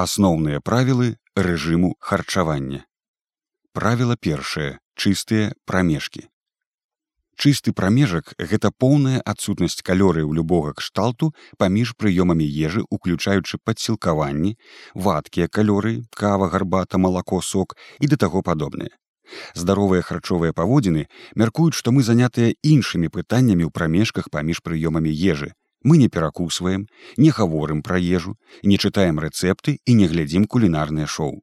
Асноўныя правілы рэжыму харчавання. Правіла першае чыстыя прамежкі. Чысты прамежак гэта поўная адсутнасць калорыяў любога кшталту паміж прыёмамі ежы, уключаючы падсілкаванні, вадкія калорыі, кава, гарбата, малако, сок і да таго падобнае. Здаровыя харчовыя паводзіны мяркуюць, што мы занятыя іншымі пытаннямі ў прамежках паміж прыёмамі ежы. Мы не перакусваем, не гаворым пра ежу, не чытаем рэцэпты і не глядзім кулінарнае шоу.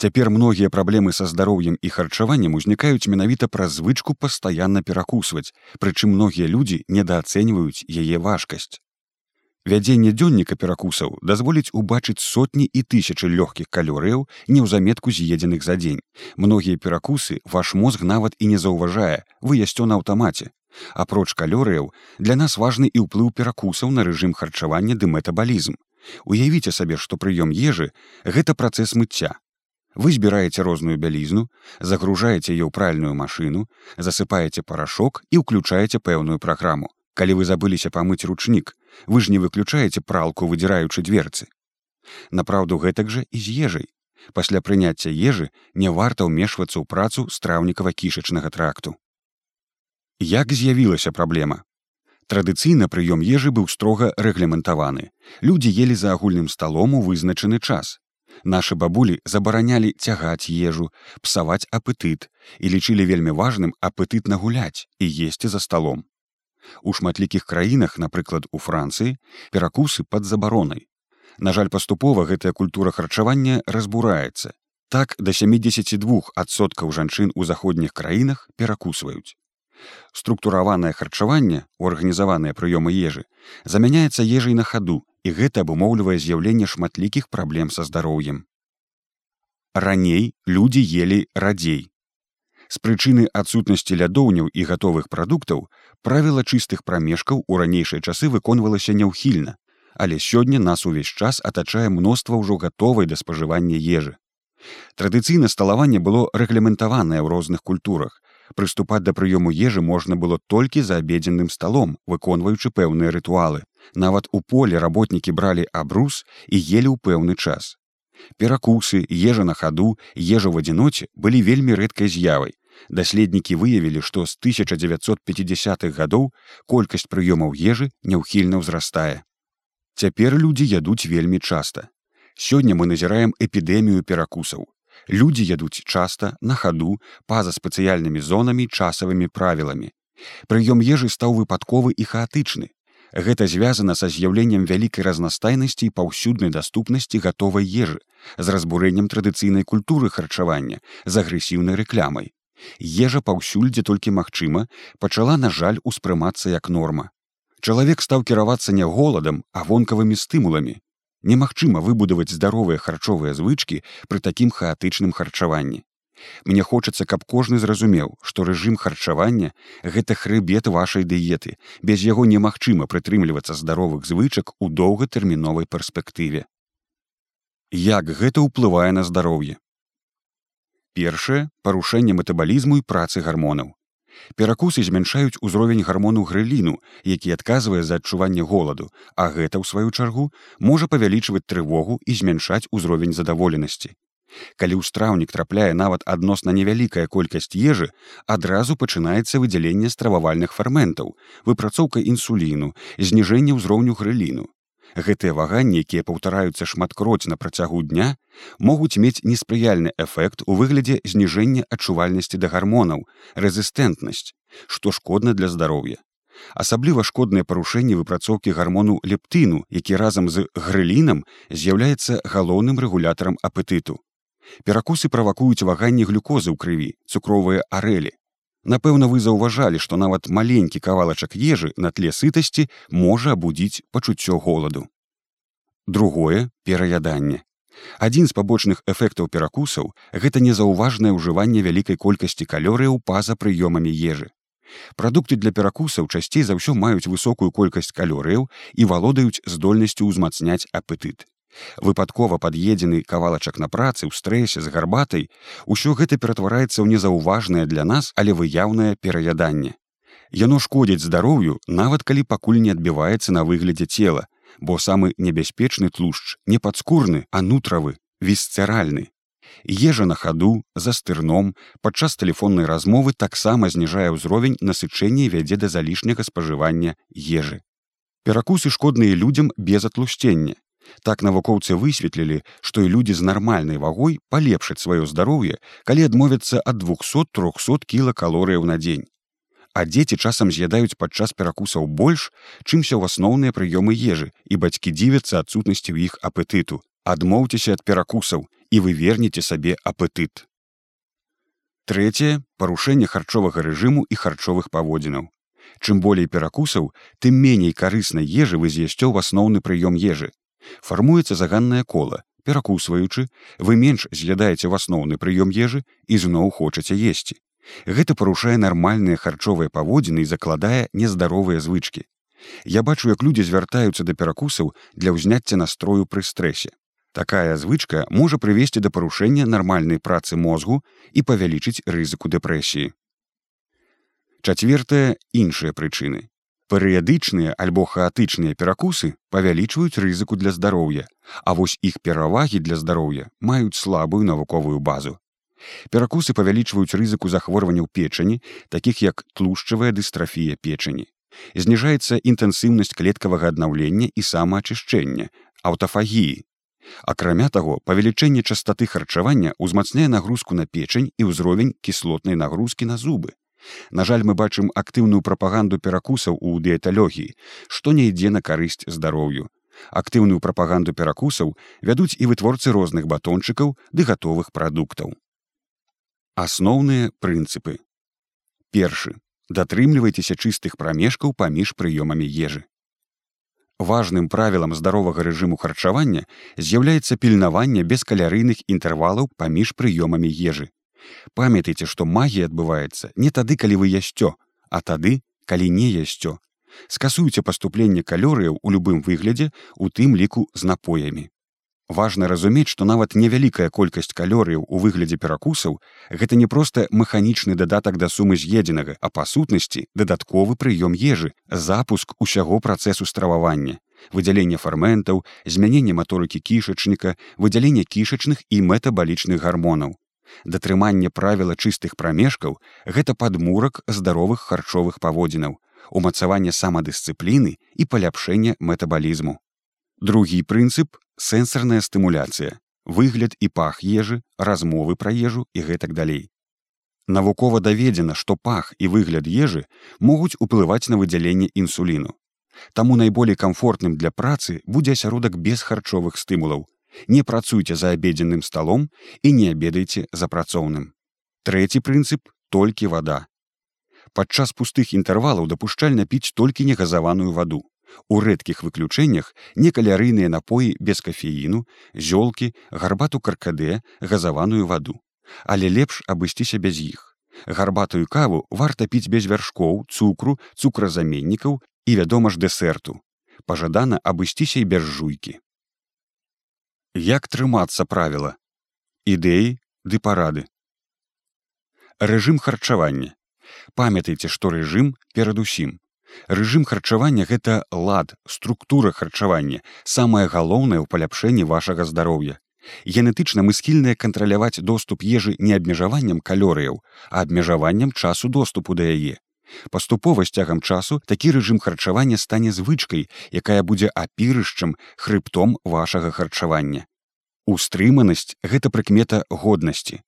Цяпер многія праблемы са здароўем і харчаваннем узнікаюць менавіта праз звычку пастаянна перакусваць, прычым многія людзі недаацэньваюць яе важкасць. Вядзенне дзённіка перакусаў дазволіць убачыць сотні і тысячы лёгкіх калорыяў неўзаметку з'едзеных за дзень. Многія перакусы ваш мозг нават і не заўважае, вы ясцё на аўтамаце. Апроч калорыяў, для нас важны і ўплыў перакусаў на рэжым харчавання ды метабалізм. Уявіце сабе, што прыём ежы гэта працэс мыцця, Вы збіраеце розную бялізну, загружаеце ее ў пральную машыну, засыпаеце парашок і ўключаеце пэўную праграму. Калі вы забыліся памыць ручнік, вы ж не выключаеце пралку, выдзіраючы дверцы. Напраўду гэтак жа і з ежай. Пасля прыняцця ежы не варта ўмешвацца ў працу страўнікава кішачнага тракту. Як з'явілася праблема? Традыцыйна прыём ежы быў строга рэгламентаваны. Людзі елі за агульным сталом у вызначаны час. Нашы бабулі забаранялі цягаць ежу, псаваць апетыт і лічылі вельмі важным апетыт нагуляць і есці за сталом. У шматлікіх краінах, напрыклад, у Францыі перакусы пад забаронай. На жаль, паступова гэтая культура харчавання разбураецца. Так да 72соткаў жанчын у заходніх краінах перакусваюць. Структураванае харчаванне у арганізаваныя прыёмы ежы замяняецца ежай на хаду і гэта абумоўлівае з'яўленне шматлікіх праблем са здароўем. Раней людзі елі радзей. З прычыны адсутнасці лядоўняў і гатовых прадуктаў правіла чыстых прамежкаў у ранейшыя часы выконвалася няўхільна, але сёння нас увесь час атачае мноства ўжо гатовай да спажывання ежы. Традыцыйна сталаванне было рэгламентаванае ў розных культурах. Прыступаць да прыёму ежы можна было толькі за абедзенным сталом, выконваючы пэўныя рытуалы. Нават у поле работнікі бралі абрус і елі ў пэўны час. Перакусы, ежа на хаду, ежа ў адзіноце былі вельмі рэдкай з'явай. Даследнікі выявілі, што з 1950-х гадоў колькасць прыёмаў ежы няўхільна ўзрастае. Цяпер людзі ядуць вельмі часта. Сёння мы назіраем эпідэмію перакусаў. Людзі ядуць часта, на хаду, па-за спецыяльнымі зонамі часавымі правіламі. Прыём ежы стаў выпадковы і хаатычны. Гэта звязана са з'яўленнем вялікай разнастайнасці і паўсюднай даступнасці гатовай ежы, з разбурэннем традыцыйнай культуры харчавання, з агрэсіўнай рэклямай. Ежа паўсюль, дзе толькі магчыма, пачала, на жаль, успрымацца як норма. Чалавек стаў кіравацца не голадам, а вонкавымі стымуламі. Немагчыма выбудаваць здаровыя харчовыя звычкі пры такім хаатычным харчаванні. Мне хочацца, каб кожны зразумеў, што рэжым харчавання гэта хрыбет вашай дыеты. Без яго немагчыма прытрымлівацца здаровых звычак у доўгатэрміновай перспектыве. Як гэта ўплывае на здароўе? Першае парушэнне метабалізму і працы гармонаў. Перакусы змяншаюць узровень гармону грыліну, які адказвае за адчуванне голаду, а гэта ў сваю чаргу можа павялічваць трывогу і змяншаць узровень задаволенасці. Калі ў страўнік трапляе нават адносна невялікая колькасць ежы, адразу пачынаецца выдзяленне стрававальных фарментаў, выпрацоўка інсуліну, зніжэнне ўзроўню грыліну. Гэтыя ваганні, якія паўтараюцца шматкроць на працягу дня, могуць мець неспрыяльны эфект у выглядзе зніжэння адчувальнасці да гармонаў, рэзістэнтнасць, што шкодна для здароўя. Асабліва шкодныя парушэнні выпрацоўкі гармону лептыну, які разам з грылінам з'яўляецца галоўным рэгулятарам апетыту. Перакусы правакуюць ваганні глюкозы ў крыві, цукровыя арэлі. Напэўна, вы заўважалі, што нават маленькі кавалачак ежы на тле сытасці можа абудзіць пачуццё голаду. Другое пераяданне. Адзін з пабочных эфектаў перакусаў гэта незаўважнае ўжыванне вялікай колькасці калорыяў па-за прыёмамі ежы. Прадукты для перакусаў часцей за ўсё маюць высокую колькасць калорыяў і валодаюць здольнасцю ўзмацняць апетыт выпадкова пад'едзены кавалачак на працы ў стрэсе з гарбатай усё гэта ператвараецца ў незаўважнае для нас але выяўнае пераяданне яно шкодзіць здароўю нават калі пакуль не адбіваецца на выглядзе цела бо самы небяспечны тлушч не падскурны, а нутравы, вісцеральны. Ежа на хаду, за стырном, падчас тэлефоннай размовы таксама зніжае ўзровень насычэння вядзе да залішняга спажывання ежы. Перакусы шкодныя людзям без атлусцення. Так навукоўцы высветлілі, што і людзі з нармальнай вагой палепшаць сваё здароўе, калі адмовяцца ад 200-300 кілакалорыяў на дзень. А дзеці часам з'ядаюць падчас перакусаў больш, чымся ў асноўныя прыёмы ежы і бацькі дзівяцца адсутнасці ў іх апетыту. Адмоўцеся ад перакусаў і вы вернеце сабе апетыт. Трэцяе парушэнне харчовага рэжыму і харчовых паводзінаў. Чым болей перакусаў, тым меней карыснай ежы вы з'ясцё ў асноўны прыём ежы. Фармуецца заганнае кола, перакусваючы, вы менш з'ядаеце ў асноўны прыём ежы і зноў хочаце есці. Гэта парушае нармальныя харчовыя паводзіны і закладае нездаровыя звычки. Я бачу, як людзі звяртаюцца да перакусаў для ўзняцця настрою пры стрэсе. Такая звычка можа прывесці да парушэння нармальнай працы мозгу і павялічыць рызыку дэпрэсіі. Чацвертая іншыя прычыны. Перыядычныя альбо хаатычныя перакусы павялічваюць рызыку для здароўя, а вось іх перавагі для здароўя маюць слабую навуковую базу. Перакусы павялічваюць рызыку захворванняў печані, такіх як тлушчавая дыстрафія печані. Зніжаецца інтэнсіўнасць клеткавага аднаўлення і самаачышчэння, аўтафагіі. Акрамя таго, павелічэнне частоты харчавання ўзмацняе нагрузку на печань і ўзровень кіслотнай нагрузкі на зубы. На жаль, мы бачым актыўную прапаганду перакусаў у дыеталогіі, што не ідзе на карысць здароўю. Актыўную прапаганду перакусаў вядуць і вытворцы розных батончыкаў ды гатовых прадуктаў. Асноўныя прынцыпы. Першы. Датрымлівайцеся чыстых прамежкаў паміж прыёмамі ежы. Важным правілам здаровага рэжыму харчавання з'яўляецца пільнаванне бескалярыйных інтэрвалаў паміж прыёмамі ежы. Памятайце, што магія адбываецца не тады, калі вы ясцё, а тады, калі не ясцё. Скасуйце паступленне калорыяў у любым выглядзе, у тым ліку з напоямі. Важна разумець, што нават невялікая колькасць калорыяў у выглядзе перакусаў гэта не проста механічны дадатак да сумы з'едзенага, а па сутнасці дадатковы прыём ежы, запуск усяго працэсу стрававання, выдзяленне фарментаў, змяненне маторыкі кішачніка, выдзяленне кішачных і метабалічных гармонаў. Датрыманне правіла чыстых прамежкаў гэта падмурак здаровых харчовых паводзінаў, умацаванне самадысцыпліны і паляпшэнне метабалізму. Другі прынцып сэнсарная стымуляцыя, выгляд і пах ежы, размовы пра ежу і гэтак далей. Навукова даведзена, што пах і выгляд ежы могуць уплываць на выдзяленне інсуліну. Таму найболей камфортным для працы будзе асяродак без харчовых стымулаў. Не працуйце за абедзенным сталом і не абедайце за працоўным. Трэці прынцып толькі вада. Падчас пустых інтэрвалаў дапушчальна піць толькі негазаваную ваду. У рэдкіх выключэннях некалярыйныя напоі без кафеіну, зёлкі, гарбату каркадэ, газаваную ваду. Але лепш абысціся без іх. Гарбатую каву варта піць без вяршкоў, цукру, цукразаменнікаў і, вядома ж, дэсерту. Пажадана абысціся і без жуйкі. Як трымацца правіла? Ідэі ды парады. Рэжым харчавання. Памятайце, што рэжым перадусім Рэжым харчавання гэта лад, структура харчавання, самае галоўнае ў паляпшэнні вашага здароўя. Генетычна мы схільныя кантраляваць доступ ежы не абмежаваннем калорыяў, а абмежаваннем часу доступу да яе. Паступова з цягам часу такі рэжым харчавання стане звычкай, якая будзе апірышчам хрыбтом вашага харчавання. Устрыманасць гэта прыкмета годнасці.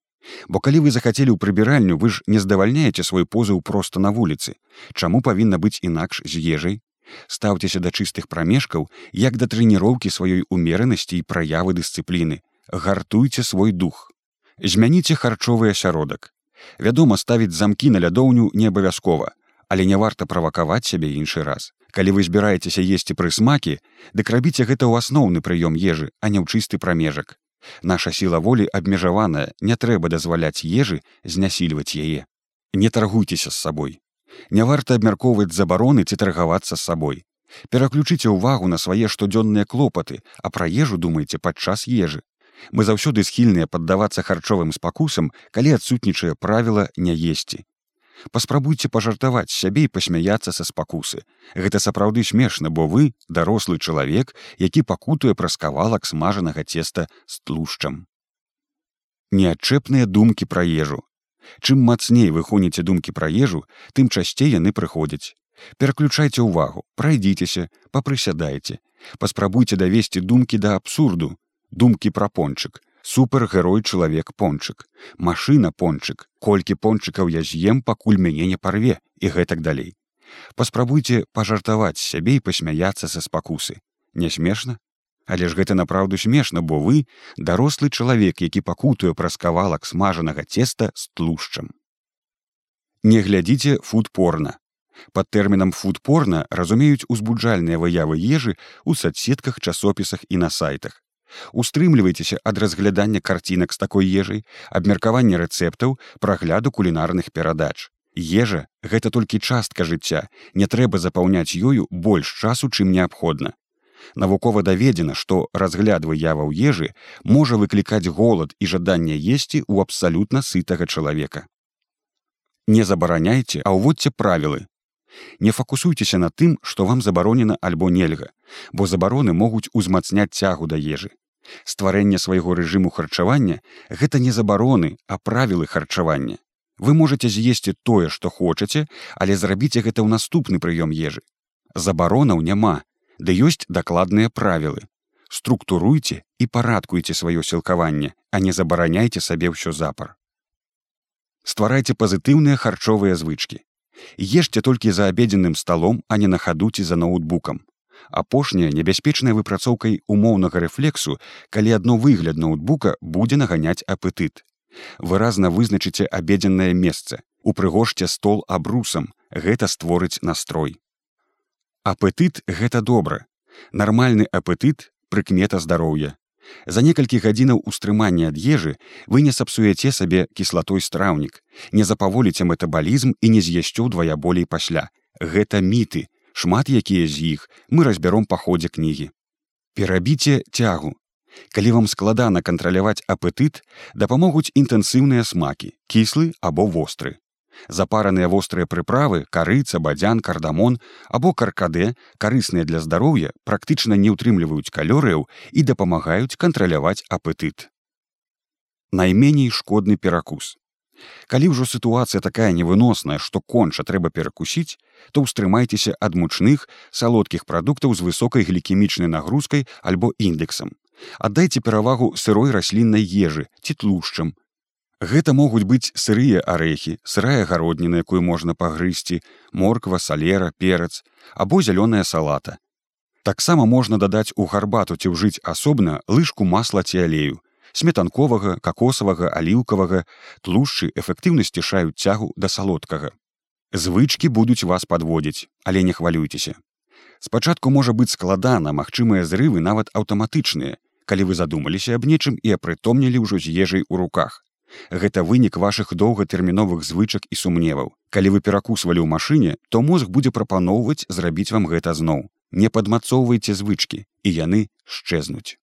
Бо калі вы захацелі ў прыбіральню, вы ж не здавальняеце свой позыў проста на вуліцы. Чаму павінна быць інакш з ежай? Стаўцеся да чыстых прамежкаў, як да трэніроўкі сваёй умеранасці і праявы дысцыпліны. Гартуйце свой дух. Змяніце харчовы асяродак. Вядома, ставіць замкі на лядоўню не абавязкова, але не варта правакаваць сябе іншы раз. Калі вы збіраецеся есці прысмакі, дык рабіце гэта ў асноўны прыём ежы, а не ў чысты прамежак. Наша сіла волі абмежаваная, не трэба дазваляць ежы знясільваць яе. Не таргуйцеся з сабой. Не варта абмяркоўваць забароны ці таргавацца з сабой. Пераключыце ўвагу на свае штодзённыя клопаты, а пра ежу думайце падчас ежы. Мы заўсёды схільныя паддавацца харчовым спакусам, калі адсутнічае правіла не есці. паспрабуйце пажартаваць сябе і пасмяяцца са спакусы. Гэта сапраўды смешна, бо вы дарослы чалавек, які пакутуе праз кавалак смажанага цеста з тлушчам. Неадчэпныя думкі пра ежу. Чым мацней вы хоніце думкі пра ежу, тым часцей яны прыходзяць. Пераключайце ўвагу, прайдзіцеся, папрысядайце, паспрабуйце давесці думкі да абсурду, думкі пра пончык, супергерой чалавек пончык. Машина пончык. Колькі пончыкаў я з'ем пакуль мяне не парве і гэтак далей. Паспрабуйце пажартаваць сябе і пасмяяцца са спакусы. Не смешна? Але ж гэта направду смешна бо вы дарослы чалавек які пакутуе праз кавалак смажанага цеста з тлушчам. Не глядзіце фудпорна. Под тэрмінам фудпорна разумеюць узбуджальныя выявы ежы у садсетках часопісах і на сайтах Устрымлівайцеся ад разглядання карцінак з такой ежай, абмеркавання рэцэптаў, прагляду кулінарных перадач. Ежа гэта толькі частка жыцця, не трэба запаўняць ёю больш часу, чым неабходна. Навукова даведзена, што разгляд выяваў ежы можа выклікаць голад і жаданне есці ў абсалютна сытага чалавека. Не забараняйце, а ўводце правілы. Не фокусуйцеся на тым, што вам забаронена альбо нельга, бо забароны могуць узмацняць цягу да ежы. Стварэнне свайго рэжыму харчавання гэта не забароны, а правілы харчавання. Вы можете з'есці тое, што хочаце, але зрабіце гэта ў наступны прыём ежы. Забаронаў няма, ды ёсць дакладныя правілы. Структуруйце і парадкуйце сваё сілкаванне, а не забараняйце сабе ўсё запар. Стварайце пазітыўныя харчовыя звычкі. Ешце толькі за абедзеным сталом, а не на хадуці за ноутбукам апошняя небяспечная выпрацоўкай умоўнага рэфлексу калі адно выгляд ноутбука будзе наганяць апетыт. Выразна вызначыце абедзенае месца упрыгожце стол абрусам гэта створыць настрой. Апетыт гэта добра. Нармальны апетыт прыкмета здароўя. За некалькі гадзінаў устрымання ад ежы вы не сапсуеце сабе кіслатой страўнік не запаволіце метабалізм і не з'ясцю ўдвая болей пасля. Гэта міты шмат якія з іх мы разбяром па ходзе кнігі. Перабіце цягу. Калі вам складана кантраляваць апетыт, дапамогуць інтэнсіўныя смакі, кіслы або востры. Запараныя вострыя прыправы, карыца, бадзян, кардамон або каркадэ, карысныя для здароўя, практычна не ўтрымліваюць калорыяў і дапамагаюць кантраляваць апетыт. Найменей шкодны перакус. Калі ўжо сітуацыя такая невыносная, што конча трэба перакусіць, то ўстрымайцеся ад мучных салодкіх прадуктаў з высокай глікемічнай нагрузкай альбо індексам. Аддайце перавагу сырой расліннай ежы ці тлушчам. Гэта могуць быць сырыя арэхі, сырая гародніна, якую можна пагрысці, морква, салера, перац або зялёная салата. Таксама можна дадаць у гарбату ці ўжыць асобна лыжку масла ці алею, сметанковага, какосавага, аліўкавага, тлушчы эфектыўна сцішаюць цягу да салодкага. Звычкі будуць вас падводзіць, але не хвалюйцеся. Спачатку можа быць складана, магчымыя зрывы нават аўтаматычныя, калі вы задумаліся аб нечым і апрытомнілі ўжо з ежай у руках. Гэта вынік вашых доўгатэрміновых звычак і сумневаў. Калі вы перакусвалі ў машыне, то мозг будзе прапаноўваць зрабіць вам гэта зноў. Не падмацоўвайце звычкі, і яны шчэзнуць.